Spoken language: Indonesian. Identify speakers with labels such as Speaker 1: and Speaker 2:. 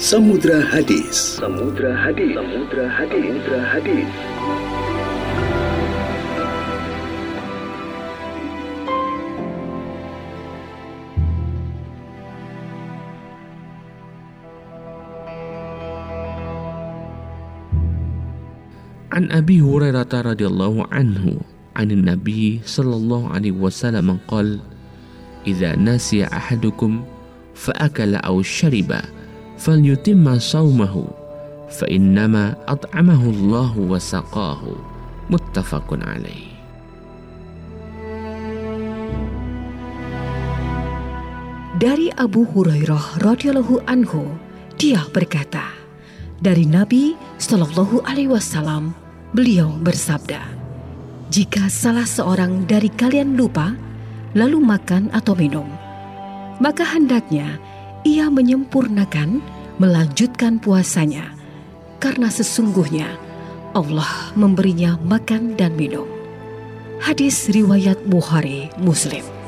Speaker 1: Samudra Hadis. Samudra Hadis. Samudra Hadis. Samudra Hadis.
Speaker 2: عن أبي هريرة رضي الله عنه عن النبي صلى الله عليه وسلم قال إذا نسي أحدكم فأكل أو شرب falyutimma saumahu fa innama at'amahu Allah wa saqahu
Speaker 3: Dari Abu Hurairah radhiyallahu anhu, dia berkata, dari Nabi Shallallahu alaihi wasallam, beliau bersabda, "Jika salah seorang dari kalian lupa lalu makan atau minum, maka hendaknya ia menyempurnakan melanjutkan puasanya karena sesungguhnya Allah memberinya makan dan minum." Hadis riwayat Bukhari Muslim.